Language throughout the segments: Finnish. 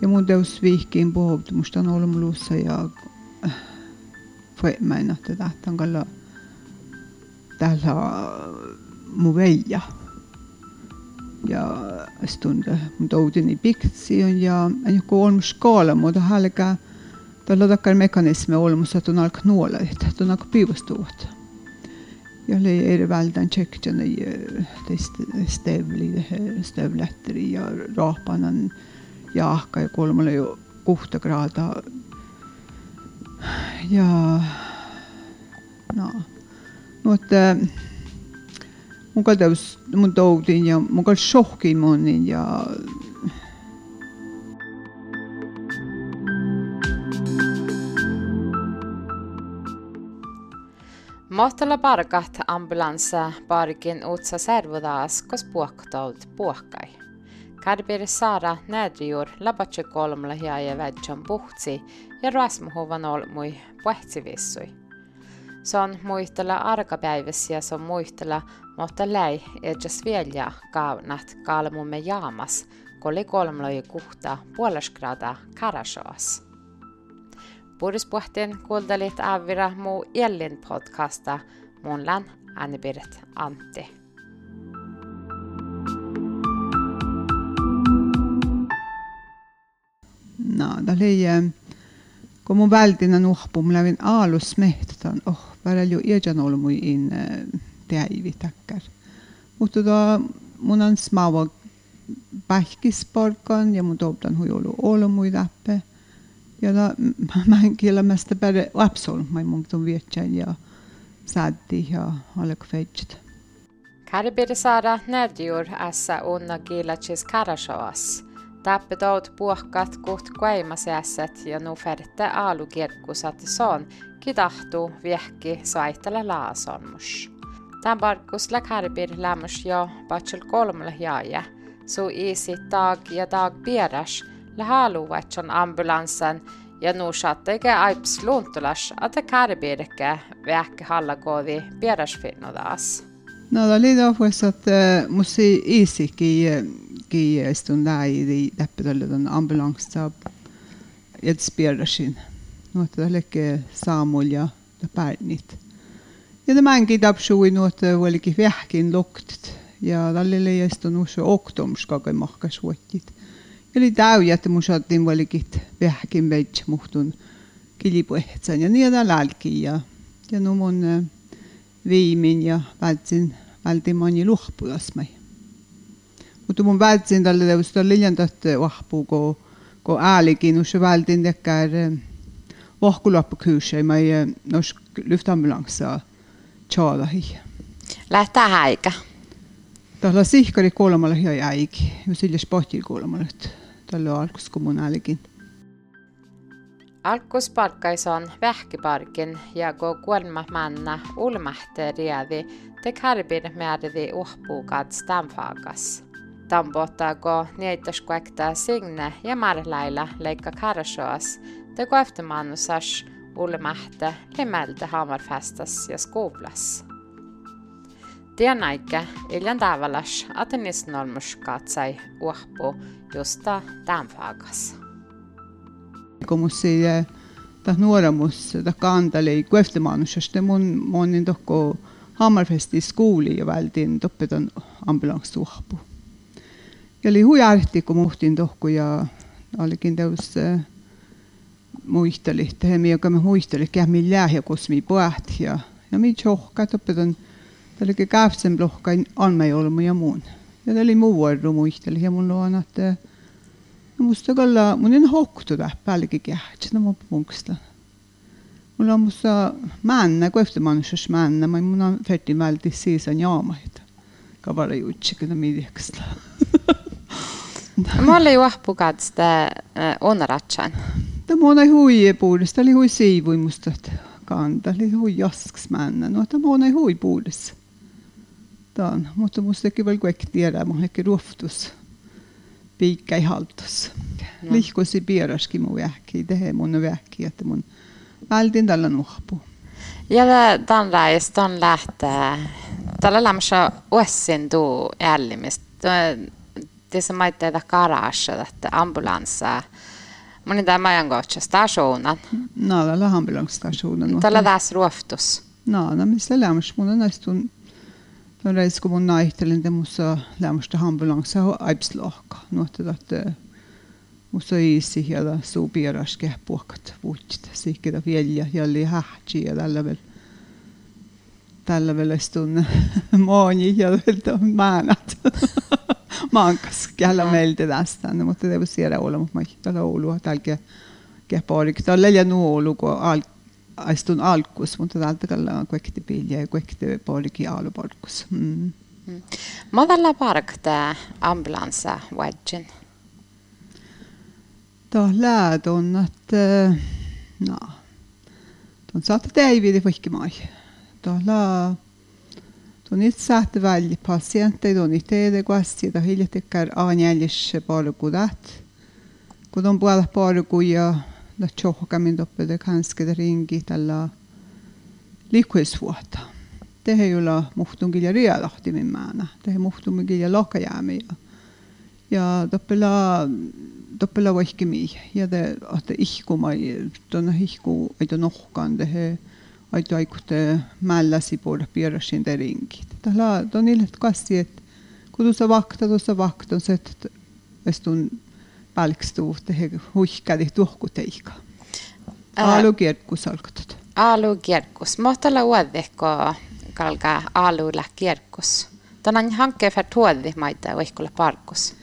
Jag mådde av sviken bohovd mustan olmluussa ja foimainatte tahtan kalla täällä muveija. Ja stunde mudoudini piktsion ja joku olmus skaala muuta hälkä. Tällä takar mekanismi olmus, että on alkanut nuola, että on alkanut piivastuvat. Ja oli eri vältän tjekkjana stövli, stövlätteri ja raapanan jaakka ja kolmella jo kuhta graata. Ja no, mutta mun kaltaus mun toutin ja mun kal shokkin monin ja Mohtalla parkat ambulanssa parkin utsa servodaas, kos puoktaut puokkai. Karbir Sara Nädriur labatse kolmella hiaja vädjon puhtsi ja rasmuhuvan olmui puhtsivissui. Se on muistella arkapäivässä ja se on muistella, mutta läi edjas vielä kaunat kalmumme jaamas, koli kolmella kuhta puolesgrada karasoas. Puhdispuhtien kuuntelit Avira muu Ellin podcasta. Mun län Anne-Berit Antti. No, det oli, kun mun vältinä nuhpu, mä lävin aalus mehtetään, oh, välillä jo iäjän ollut mun in teäivi takkar. Mutta da mun on smava pähkisporkan ja mun toptan hui ollut läppe. Ja da mä en kiellä mästä päde lapsol, mä mun tuon viettään ja säddi ja alek feitsit. Karibir saada nädjur ässä unna kiilatsis karasovas. Tappedout puhkat kuht kuimaseasset ja nu färte alukirkkusat son kidahtu viehki saittele laasonmus. Tämän parkkusla karbir lämmus jo patsel kolmella jaaja. Su isi dag ja dag bieras le haluvatson ambulansen ja nu sattege aips luuntulas, että karbirke viehki hallakovi bierasfinnodas. No, da lida pues att uh, musi isi ki ki stund där i läppedölle den ambulanssa ett spirasin. No, että tälle saamulja ja pärnit. Ja det mängi tapsui nuot olikin vähkin loktit. Ja tälle leijastun usu oktomskaga mahkas vuotit. Eli täyjä, että mun saatiin olikin vähkin veitsi muhtun kilipuehtsan ja niin lälki. Ja, ja no mun viimin ja vältsin, vältin moni luhpulasmai. Mutta mun vältsin tälle teosta liljantat vahpuu, kun, kun äälikin, usu vältin tekkär vahkulappukyysei, mä ei nos lyftambulanssaa tjaalahi. Lähtää häikä. Tällä sihkari kolmalla hia jäiki, ja sillä spotil kolmalla, tällä alkus kommunaalikin. Alkusparkkais on vähkiparkin ja kun kuolma manna ulmahte riedi, te karbin määridi uhpuukat stamfagas. Tambota ko signe ja marlailla leikka karsoas, te ko eftermannusas ulmahte limeltä hamarfestas ja skoplas. Dianaike Iljandaavalas Atenisnolmuskaatsai uahpu justa tämfaagas. Komus ei tas nuoremus ta kandali kueftimaanusest ja mun monin tohko Hammerfestis kuuli ja väldin toppitan ambulans uahpu. Ja oli hujarhti, kun muhtin tohku ja olikin teus äh, muisteli, teemme, joka me muisteli, kähmi lähe, kus mi puht ja, ja mi tjohka, toppitan ta oli käpsen lohkain anmejolmu ja muun. Ja ta oli muu arru muisteli ja mun luon, että musta kalla, mun en hoktu täppälläkin kähtsä, no mun punksta. Mulla on musta männä, kun efter människors männä, men mun on färdig väldigt sisan jaamaita. Kavara jutsikana midjeksta. Mä olin juhpukad sitä onaratsan. Tämä on hui puolesta, oli hui siivui musta kanta, oli hui jasks männä. No, tämä on hui puolesta. Tämän, mutta musta ei vielä kuitenkin tiedä, mä ehkä ruoftus. Piikka ei haltus. No. Lihkusi pieraskin mun vähki, tehe mun vähki, että mun vältin tällä nuhpu. Ja tämän reis, tämän lähtee Tällä lämmössä uessin tuu ällimistä. Det som inte är garage, että ambulanssaa. Moni tämä ajan kohta stationen. No, tällä ambulansstationen. Tällä tässä ruoftus. No, no, missä lämmössä mun on Når de skulle på Nightelin, de måtte nærmeste ambulanse og eibslak. Nå til at Mutta ei siellä suupieraskia puokat vuotta. Sikkitä vielä jälli hähti ja tällä vielä. Tällä vielä stunne mooni ja vielä määnät. Mankas källä meiltä tästä. Mutta ei siellä ole, mutta mä tällä Oulua. Täällä keppaarikko. Täällä ei ole Oulu, kun alkaa astun alkus, mutta täältä kalla kuekti pilja, kuekti polki aluporkus. Mm. Mm. Madalla parkta ambulansa wedgen? Då lärde hon att, eh, ja, hon sa att det är vid fiskemaj. Då lärde Tuon itse saatte välja passientteja, tuon itse edekuasti, tuon hiljatikkaan aanjäljissä palkudat. Kun on puolella palkuja, da tjohkamin doppe det kanske det ringi tällä liikkuisvuotta. Det ei ole muhtunkin rielahti min määnä. Det ei muhtunkin ja lokajäämiä. Ja doppela doppela vaikkemi. Ja det att ihku mai tuonne ihku ohkaan det he aito aikute mälläsi puolella pierasin te ringit. Tällä on ilmet kassi, että kun tuossa vakta, tuossa vakta on se, että palksuhtega huikkadi tuhkuteiga. Äh, Aalukirkus algatud. Aalukirkus. Mahtala uudikko kalga aalulla kirkus. Tänään hankkeen för tuodi maita uihkulla parkus.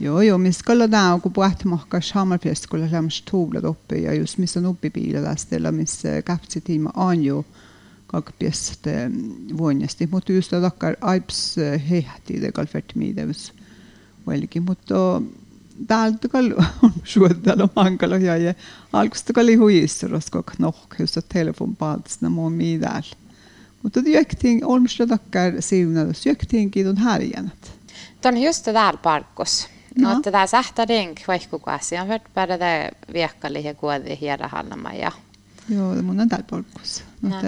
Joo, joo, missä kalla tämä, kun puhuttiin saamalfieskulla lämmäs tuulet oppi ja just missä on oppipiililastella, missä käpsi tiima on jo kakpiest mm, vuonnesti, mutta just takkar aips eh, hehti, tekal fertmiidevus. Välki, mutta oh, täältä kun on suottelu hankala ja alkuista kun oli huisturas, kun knohkeus ja telefon paltas, ne muun mitään. Mutta työktiin on sitä takia siinä, jos työktiin kiiton härjänät. Tuon just täällä parkkossa. No, no. tämä sähtäden vaikkukaasi on hyvät päädä viekkalli ja kuodi hiera hannamaan. Joo, mun on täällä parkkossa. No. Mutta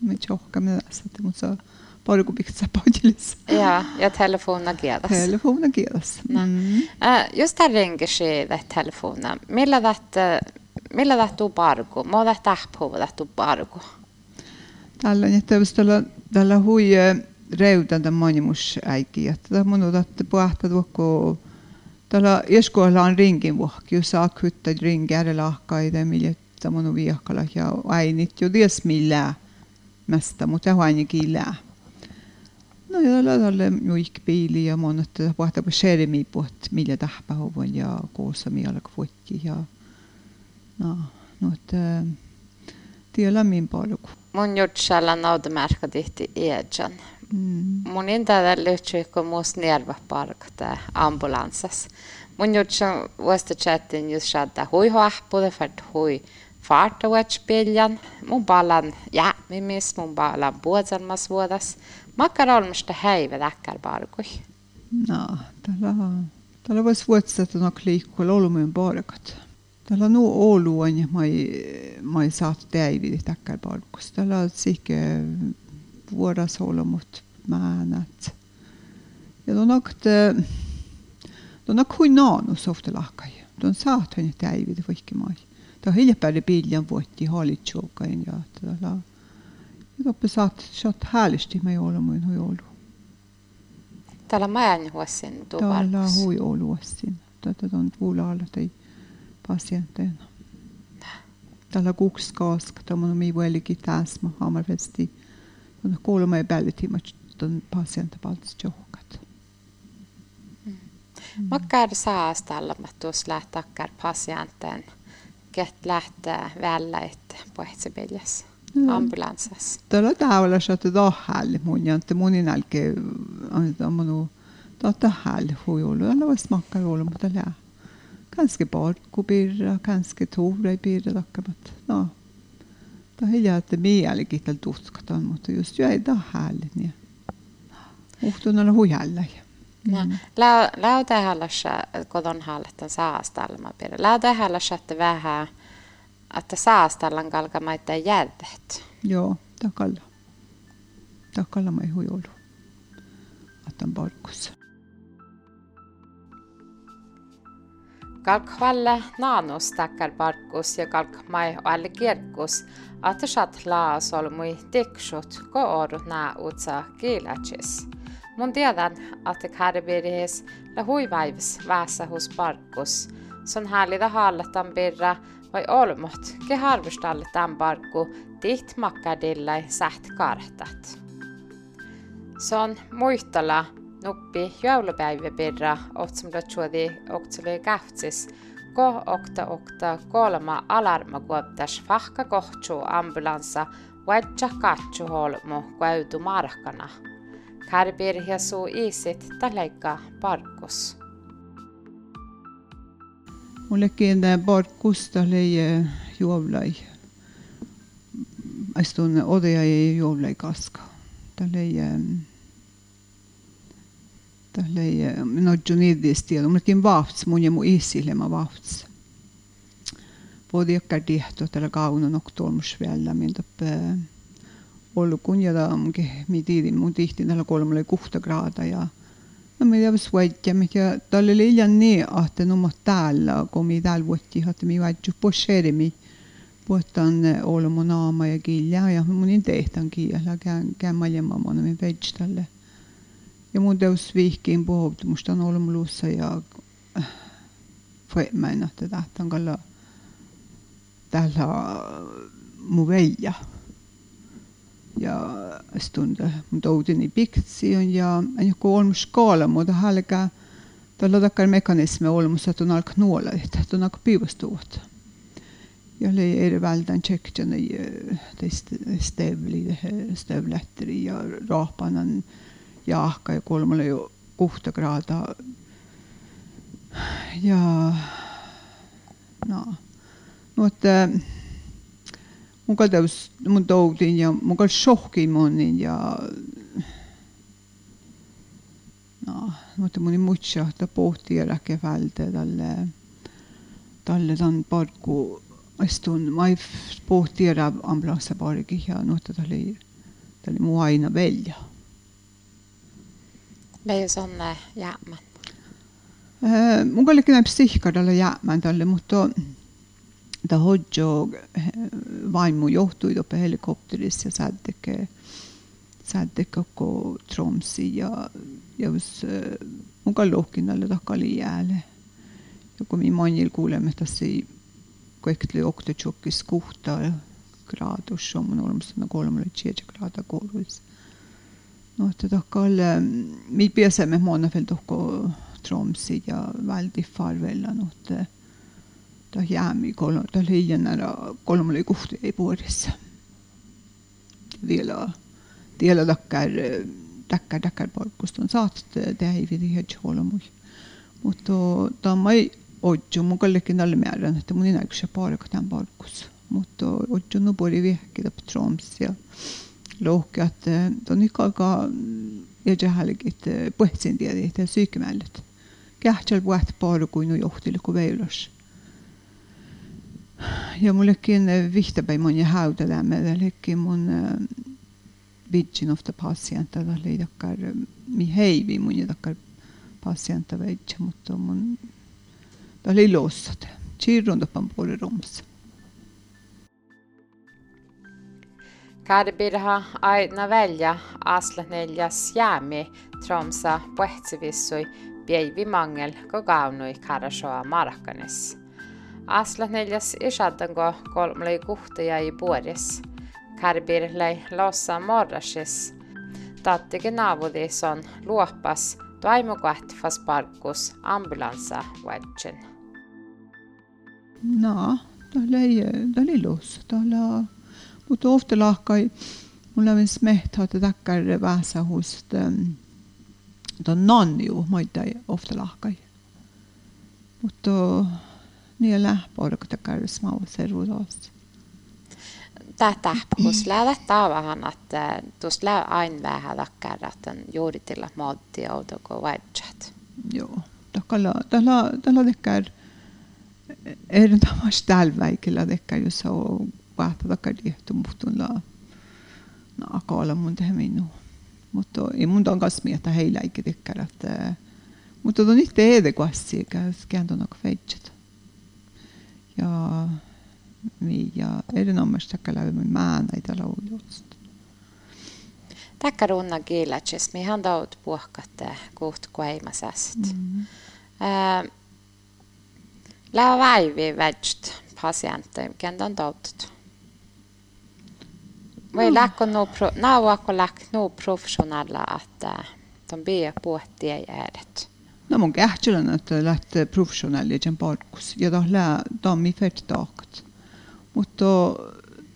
me tjohkamme tässä, mutta se on polku piksa podjilis. Ja, ja telefona kieltäs. Telefona. No. Mm. Uh, just här ringer sig det telefona. Millä det millä det tu parku? Mo det tahpu det tu parku. Tällä on jättä tällä hui reudanda monimus äiki, että tämä mun otatte puhta tuokko Tällä eskoilla on ringin vuokki, jos saa kyttä ringi äärelahkaita, millä tämä on viakkala ja ainit jo ties millään mästä, mutta ainakin lää. No ja tällä tällä juik piili ja mon, että puhta på shermi puht, millä tahpahovan ja koossa vuokki ja no, no että tiellä min paljon. Mun jutsalla naudamärka tihti iedjan. Mm. Mun intä löytyy, kun musta nervaparkata ambulansas. Mun jutsa vasta chatin just shadda hui hoahpude för hui farta piljan. Mun balan ja, mimis mun balan buodan mas vuodas. Makkar olmusta häivä täkkär parkui. No, tällä tällä vois vuotsa no kliikku olumuin parkat. Tällä nu oluan ja mai mai saat täivi täkkär parkus. Tällä sikke vuodas olumut määnät. Ja tuon akte tuon akhuinaan softa lahkai. Tuon saat hän täivi vaikka mai. Tuo hiljapäälle biljan vuotti hallitsuukain ja tällä ja saat häälesti me olla muin hui olu. Täällä mäen huosin tuo Täällä hui olu huosin. Tätä on puulaalla tai pasienteina. Täällä kuks kaaska, tämä on mi vuelikin täsmä, hammarvesti. On kolme päällitimät on patientapalts johkat. Mm. Makkar saastalla tuossa lähtakkar patienten ket lähtee välläit pohtsibiljas ambulances. Tolo tavalla så att då hall mun ja inte mun inalke om man då ta hall hujulu alla vad smakar julu mot alla. Kanske barku birra, kanske tora birra dokkamat. No. Då hilja att mi alki tal tuskataan, mutta just ju ei ta hall ni. Uhtunalla hujalla. Mm. Lähdetään hallassa, kun eh, on hallettan saastalma. Lähdetään hallassa, että vähän että saastallan kalkamaita jädet. Joo, takalla. Takalla mä ei huijolu. tämän parkus. Kalk valle naanus takkar parkus ja kalk mai alle kirkus, että saat laas olmui tiksut ko oru nää utsa kiilatsis. Mun tiedän, että kärbiris la huivaivs vässä hos parkus, son härliga hallatan birra vai olmot ke harvustalle tämän parkku tiht makkadillai säht kartat. Se on muistella nuppi joulupäiväpirra otsamla tjuodi oktali kähtsis, ko okta okta kolma alarma kuoptas fahka kohtsu ambulanssa Wedja katsu holmu kuautu markkana. Kärpir ja suu isit täleikka parkus. Mullekin barkkusta leie juovlai. Aistun odea ei juovlai kaska. Tälle ei... Tälle ei... Nodjun idis tiedä. Mullekin vahts mun ja mun isille mä vahts. Vuodi jokkar tiehto tällä kaunun oktuolmus vielä. Mintä ollu kunjada onkin. Mä tiedin mun tihti tällä kolmelle kuhta graada ja... no mi teab sväitja, mikä tälle liian niin, että numma täällä, kun mi täällä vuotti, että mi vaidju posherimi, puhutaan olla mun naama ja kilja ja mun in tehtän kielä, kään, kään majemma mi veits tälle. Ja mun teus vihkiin puhuttu, musta on ollut luussa ja mä en että tähtän kalla täällä mun veija. ja stunder metoden i Biktsion ja niisugune olmusskaala muude häälega tal on takkar mekanisme olemas, et on alg noola, et on alg piivastuvat. ja oli eriväldän tšektjana teist stövli, stövlätteri ja raapanan jaahka ja kolmele ju kuhta kraada. ja no, no et ma ka tõus-, ma toodin ja ma ka šohkin monin ja noh, mõtlen mõni mutša, ta pohti ja räägi välde talle, talle ta on parku, astun, ma ei pohti ära ambulantsi pargi ja noh, ta oli, ta oli mu aina välja. Det är ju sån jäämänd. Äh, Mun kallikin näin psihka tälle jäämäntälle, mutta ta hoidjog vaimujohtui uppe helikopterissa ja Säddeke, Säddeke koko Tromsi ja, ja jos mukaan lohkinnalle takali jäälle. Ja kun minä monil kuulemme tässä kõik tuli oktotsukis kuhta kraadus, on olemas nagu kolmele tšeetša kraada koolus. noh, ta tahkal, me pääseme moona veel tohku Tromsi ja Väldi farvella, noh ta jäämi kolme, ta liianära kolmelle kohti ei vuodessa. Vielä, vielä takkar, takkar, takkar palkust on saat tehdä ei vidi hedge olemus. Mutta tämä ei ojo, mun kallekin alle määrän, että mun ei se paikka tämän palkus. Mutta ojo no pori viehkitä Troms ja lohke, että on ikäkä ja jähälkit puhetsin tiedä, että syykemället. Kähtsel puhet paru kuin johtili kuin veilos ja mullekin vihtapäin mun ja hautalämme, eli mun vidgin ofta patienter, eli takkar mi heivi mun ja takkar patienter veitsi, mutta mun oli lossat. Kirrun toppan puoli roms. Karbirha aina välja asla neljäs jäämi Tromsa puhtsivissui pieivi mangel ko kaunui karasoa markkanes. Asla neljäs isaddango kolmlei kuhtaja i puoris. Karbir lei lossa morrasis. Tattige naavudi son luoppas toimukat fas parkus ambulansa wedgen. No, ta oli, ta oli lossa. Ta oli, mutta ofta lahkai, mulla on smehta, että takkar vähässä hust, ta on non ju, ma ei tea, ofta lahkai. Mutta niillä poruktakar små serudos. Tätä kus lähdet tavahan, että tuossa lää aina vähän takkar, että juuritilla mootti autoko vaidjat. Joo, takalla, tällä, tällä tekkär, tamas tällä väikillä tekkär, jos on vaihtaa takkar tietty muhtun la, no, akaala mun tehdä minun. Mutta ei mun on kanssa mieltä heillä eikä että mutta on itse eede kuassi, eikä skääntön aika feitset. ja viia erinomasta läbi maanaid ja laulust. Tackar unna gilla tjes mi han daud puhkatte äh, kuht kueimasast. Mm. Äh, Lää väivi vädst pasientte, kendan daudut. Voi mm. läkkö nu, no, läkkö nu professionella att de ber på att det är. Namon gärtelen att lätt professionell igen barkus. Ja då lä dam i fett takt. Mot då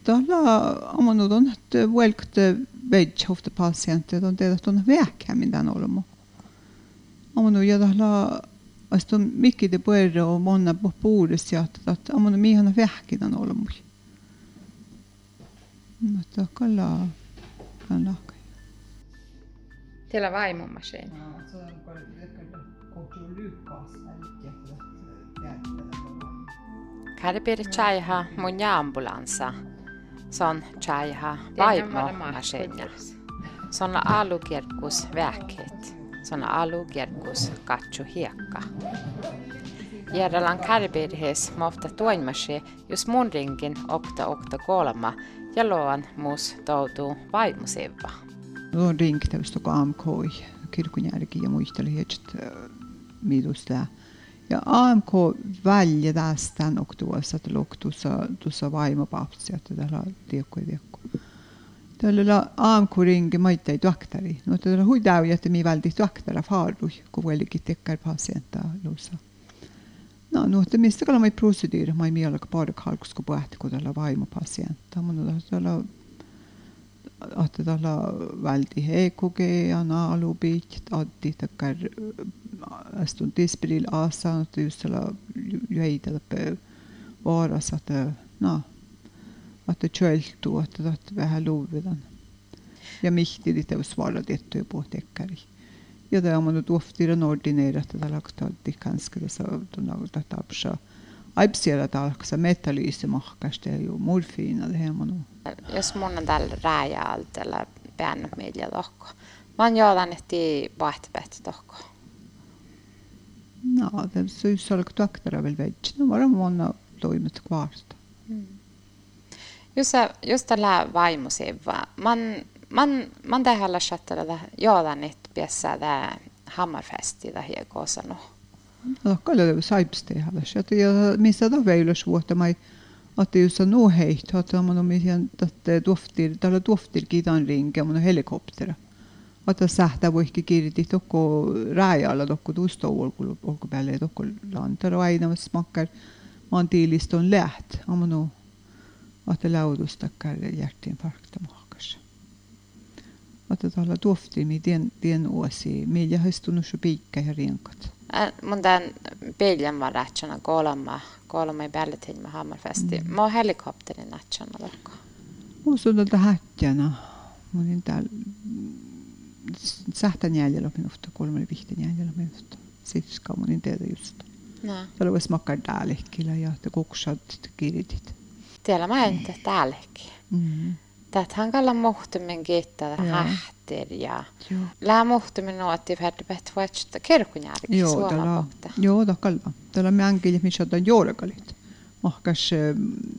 då lä om man då inte välkte väg hofta patienter då det att hon väck hem i den olmo. Om man då ja då lä att de mycket det börde och många på bordet så att att om man med henne väck i den olmo. Mot då kolla kan lacka. Det bli tjejha många ambulansa? Sån tjejha vaimomasenia. Såna alukerkus väkhet. Såna alukerkus katsu hiekka. Järjellään kärpirhees mofta toimasi, jos mun ringin okta okta kolma ja loan muus toutuu vaimusivva. ringt av AMK kyrkonjälkiä muistella midusta. Ja AMK välja tästä och tuossa tulok tuossa, tuossa vaimopapsi, että täällä tiekko ja tiekko. Tällä AMK ringi maita ei tuaktari. No tällä huidau, että mi välti tuaktara faarui, kun välki tekkar pasienta luussa. No, no, det minsta kallar man ju procedur, man är mer bara kalkskobätt, kun tällä vaimopasienta. Mun on tällä ahte tala väldi hekuge ja naalubit, ahti takkar astun tispiril aasaan, että just tala jäitä läpi vaaras, että no, että tjöltu, että tahti vähän luvidan. Ja mihti lite svara tiettyjä puhutekkari. Ja tämä on nyt ofta den ordinerade, että tala kakta, että kanskele saa tunnauta tapsaa. Aipsiera talksa metallyse mahkasta ju morfiina det hemma nu. Jos mun on tällä rääjältä eller bännut media tokko. Man gör että vaihtopet tokko. No, det syys olla doktora väl već. No var monna toimet kvarsta. Mm. Just, tällä vaimusiva. Man, man, man tähän chattella jodan ett bässa där hammarfest i det här No, kyllä saipsteella. Ja missä da väylös vuotta mai att just no heit att man om igen att doftir tällä doftir kidan ringe mun helikoptera. Että sähtä voi kirjoittaa tokko rajalla tokko tuosta olku olku päälle tokko lantaro aina smakkar man tiiliston läht. Amano että laudustakkar hjärtinfarkt mahkas. Että tällä doftir mi den den åsi mi ja hastunut så piikka ja rienkat. Mun tämän peljan var rätsänä kolma kolme bälletin med Hammerfesti. Mm. Mä helikopterin natsana tokko. Musta tuolta hätjänä. Mä olin täällä sähtän jäljellä minusta, kolme vihten jäljellä minusta. Sitska mä olin teitä just. No. Täällä voisi makkaa täällekkillä ja te kuksat kirjoitit. Täällä mä en tee täällekin. Mm. Tähän kalla muhtumin kiittää hähtir ja lää muhtumin nuotti färdipet vuotta kirkunjärki Joo, tällä, joo, takalla. Tällä mänkille, missä on juurekalit. Mahkas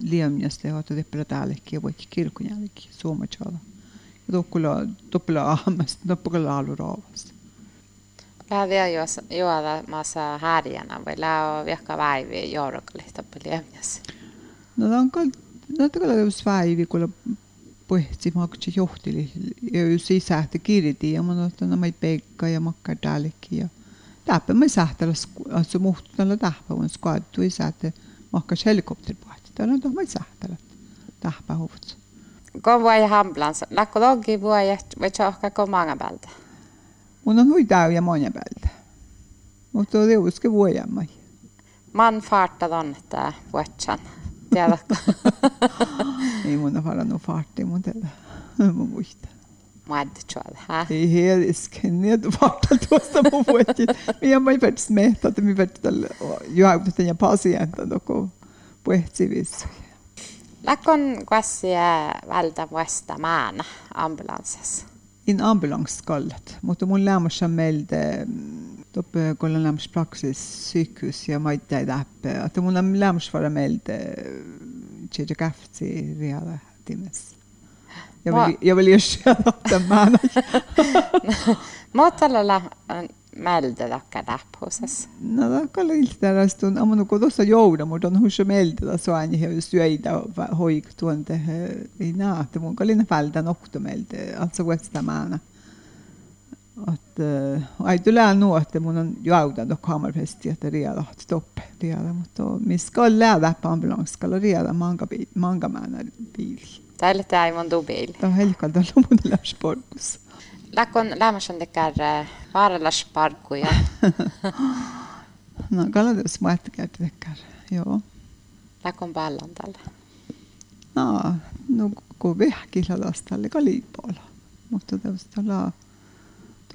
liemjästä ja otta teppelä täällekin ja voikin kirkunjärki suomatsalla. Ja tokkula, toppela aamasta, toppela alu raavasta. Lää vielä juoda maassa härjänä vai on vielä väiviä juurekalit toppela liemjässä? No, tämä on no, tämä on väivi, kun põhti maksa johtili ja siis sähti kirdi ja mun noh, ottan nämä peikka ja makka täälläkin ja täppä me sähtälä asu muhtutella täppä on skaattu ja sähti makkas helikopteri pohti täällä on tohmai noh, sähtälä täppä huvut. Kom vai hamblansa, lakko logi vai vai tjohka kom många bältä? Mun on hui täyjä många bältä. Mutta oli uske vuojamai. Man fartad on tää vuotsan. teavad ei, mu nahal on ufarti mudel. ma muistan. Madchal, ha? Det är helt knedvart att tosta på poetet. Men jag har ju varit smetat, men varit tälle. Jag har haft en japansk jänta dock och på ett vis. Lakon kassia valta muesta maana ambulanssassa? In ambulanskallet, mutta mun lämmössä meiltä mm, lõppkooli lämspraksis süükus ja ma ei tea täpselt, et mul on lämpsvara meelde tšetši kähtsi reale tiimis. ja ma... veel, ja veel just seda määrad. ma talle meelde lacka täppuses. No det kan inte där stund. Om något då så gjorde man den hur meelde där så han ju sjöida hojk tuonte i natt. fall kalin fältä noktomelte, alltså vuotta maana. Uh, ai tulee nuotte mun on jouda då kamerfesti että riada stopp riada mutta mi ska lära på ambulans ska riada manga manga määnä biili. Tällä tämä ei mun bil. Tämä on helkalta lumun lämsporkus. Lakon lämmäsen tekär vaarallas parkkuja. no, kalatus maettekär tekär, joo. Lakon ballan tällä. No, no kun vehkillä lastalle kaliipolla. Mutta tällä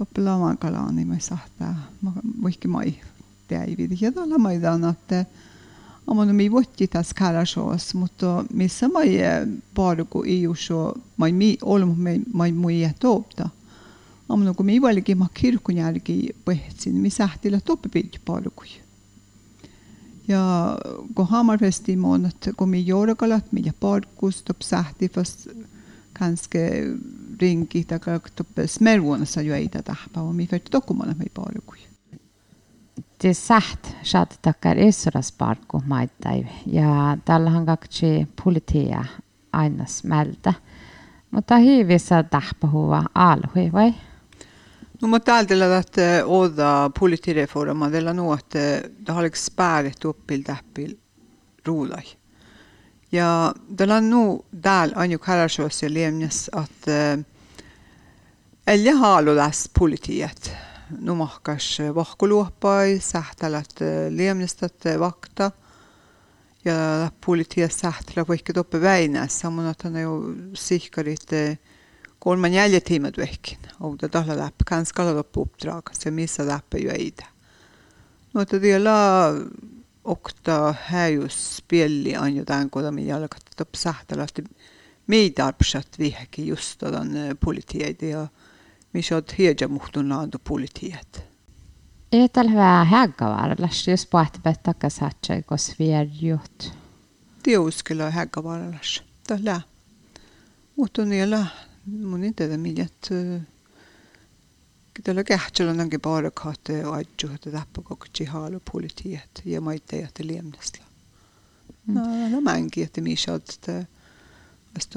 Toppela oma kalani ma ei saa ma muidugi ma ei tea ei viidi hedala ma ei tea et Om de ei võtti tas kalashoas, mutta missä ma ei paaru kun ei usko, ma ei mii olmu, ma ei mui jätopta. Om no kun mi valgi ma kirkun jälgi põhtsin, mis ähtillä toppi piitju paaru kui. Ja kun hamar festimonat, kun mi jorgalat, millä parkus, top sähti fast kanske ringi, tai top smervuonassa jo ei tätä, vaan mi färt dokumentoida mi parku det sätt att tackar Israels parku maittai ja tällähän kaksi politia aina smältä. Mutta hiivissä tahpahuva alhui vai? No mä täältä että oda politireforma, della nu att det har liksom spärret upp täppil ruulai. Ja, det dala nu dal anju karasjos lemnes at eh, Elja haalu läs politiet. Nu mahkas eh, vahkuluoppai, sähtälät att eh, vakta. Ja politiet sähtälä vaikka toppe väinäs, samoin että ne jo sihkarit kolman jäljä tiimet vähkin. Outa tahla läppä, kanskalla toppe uppdrag, se missä läppä jo eitä. No, että tiedä vielä okta häjus spelli on jotain, me jalkat toppe sähtälästi miidarpsat vihki just tämän politieita ja missä olet hiedä muhtun laantu politiet. Ei tällä hyvää häggavarallas, jos pohtivat takas hatsa, kos vierjut. Tiuskella häggavarallas. Tällä. Mutta niillä mun ei tiedä millet Kdala gähtsel on ongi bara katte aitju hata tappa kokutsi haalu politiet ja maite ja te liemnesla. Mm. No, no mängi, että mi sjöldte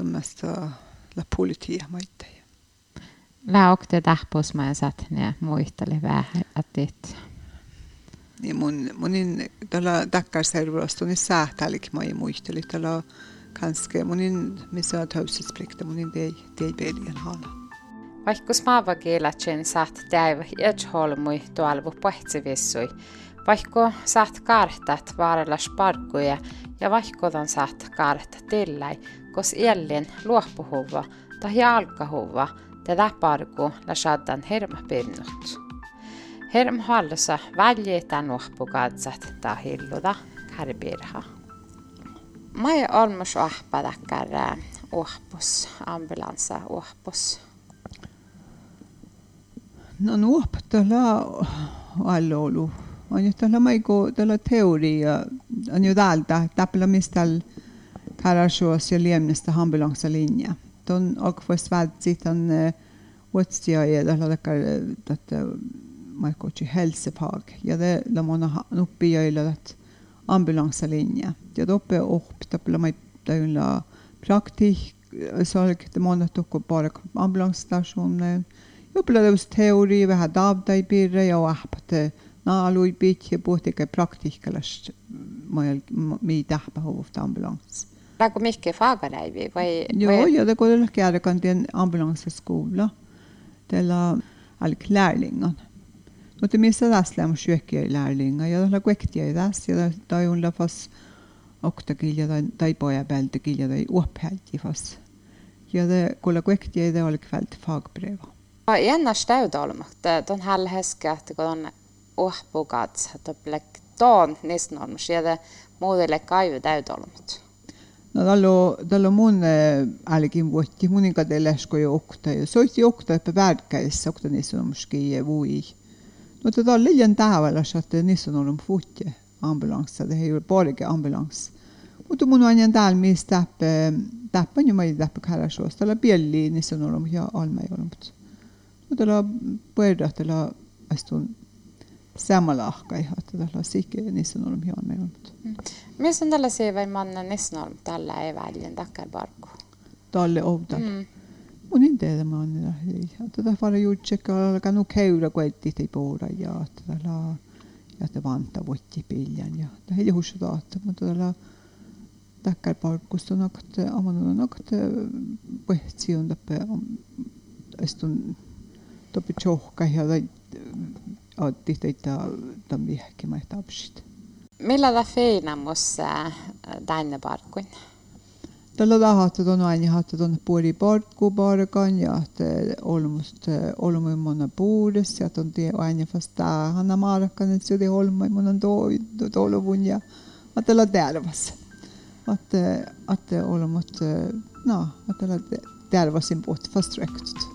mesta la politia maite. Väokte tahpus mä saat ne muistele vähän, että ja mun, munin tällä takkar servurasta niin sähtälik mä ei muisteli tällä kanske munin missä on täysisplikta munin tei tei pelien haala. Vaikka smaava kiilatsen saat täivä jätsholmui tuolvu pohtsivissui, vaikka saat kartat vaarella sparkkuja ja vaikka on saat kartat tilläi, kos iellin luoppuhuva tai jalkahuva tätä parku la shaddan herma pinnut. Herm hallassa väljitä nuhpukatsat ta hilluda karbirha. Mai olmus ahpadakkar uhpus, ambulansa uhpus. No nuop tällä allolu. On jo tällä maiko tällä teoria, on jo täältä täpälä mistä karasuos ja liemnestä ambulansalinja ton akvas vältsit on vuotsia ja tällä takia että maikkochi hälsepag ja det la mona nuppi ja illa att ambulanslinja ja doppe opta på mai täyllä praktik salk det mona tokko bara ambulansstation õpladõusteooria vähe taavdai piire ja vahvate eh, naalui pitsi puhtike praktikalast mõel mi tähtpäeva uut ambulants. nagu mycket faaga näib või? joo, ja ta kodus käärkond ambulansses kuula. tal on alg lärlingon. no ta minns tästä lämmas sjuki lärlingon ja ta läks ja tästä ja ta ei olnud vast okta kilja är tai poja pealt kilja tai uppe hält i fast. ja ta kuule kui äkki ei ta olnudki veel faagbreeva. Ennast täydolmakta ton hälheska että kun uohpugats että plek ton nisnormus ja det muudelle kaivu täydolmat. No dallo dallo mun algin vuotti munin kade läsko jo okta ja soitti okta pe värkäis okta niissä on muski vui. No där lillen tavalla så att niissä on ollut futte ambulans det är ju bara. Mutta mun on täällä mistä täppä jo mai täppä karasho tällä pielli niissä on ollut ja alma ollut. Tällä puerda tällä astun samalla ahkai että tällä sikke niissä on ollut ja alma ei ollut. Missä tällaisia vai manna nisnorm tällä ei väljen takkar barku? Dalle ovdal. Mm. Mun ei tiedä mä on Tätä vara juutsekka alkaa nu käydä kuetti ei puhuta ja tällä ja että vanta vuotti piljan ja det är ju hur så att mutta tällä takkar barkus on nokat amanu on nokat puhtsi on tappe ta blir tjohka ja ta äh, ja tihti ei ta, ta mihkima, et absid. millal ta feenamus äh, tänne parkun? tällä tahatta on aina hatta tuonne puoli parkku parkan ja olmust äh, olmu monna puudes ja on tie aina vasta hanna markan että se oli olmu monna toitu tolvun ja atella tärvas. Att att olmut no atella tärvasin puht fast rektut.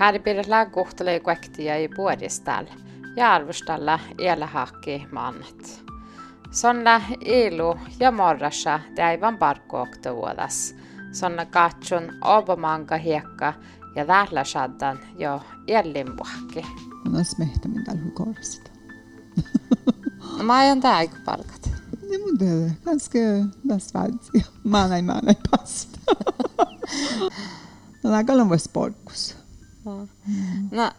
Karbirla kohtelee kuektia i puolistalla. ja arvostella elahakki mannet. Sonna ilu ja morrassa täivän parkkookta vuodas. Sonna katsun obamanga hiekka ja vähllä shaddan jo ellinpuhki. Mun on smehtämin täällä hukorista. mä ajan täällä palkat. Ne mun tehdä. Ganska besvärligt. Man ei man ei pasta. no nää kallan voi sportkus. Na,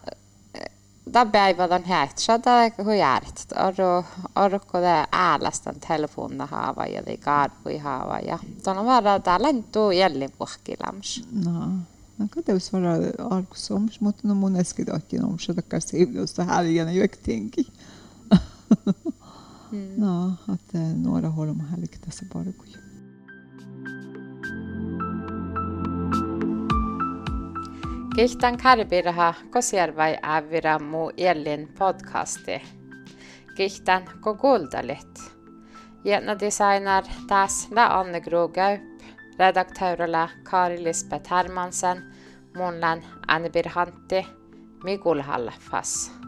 da beivadon heitra da hu järt oru oruko da äälastan telefonda haava ja da kaarpui haava ja tuon varra da lentu jällin puhkilams. No. Nagu teus varra algus oms, mutta no mun äsken tahtin oms, että kanssa ei ole sitä helgen jag tänker. mm. No, att eh, några har de helgdagar bara går ju. Kiihtän Karibiraha kosjärvai ävira mu Elin podcasti. Kiihtän ko kuuldalit. Jätna designer taas la Anne Grogaup, redaktöörillä Kari Lisbeth Hermansen, munlan Anne Birhanti, Migul Hallafas.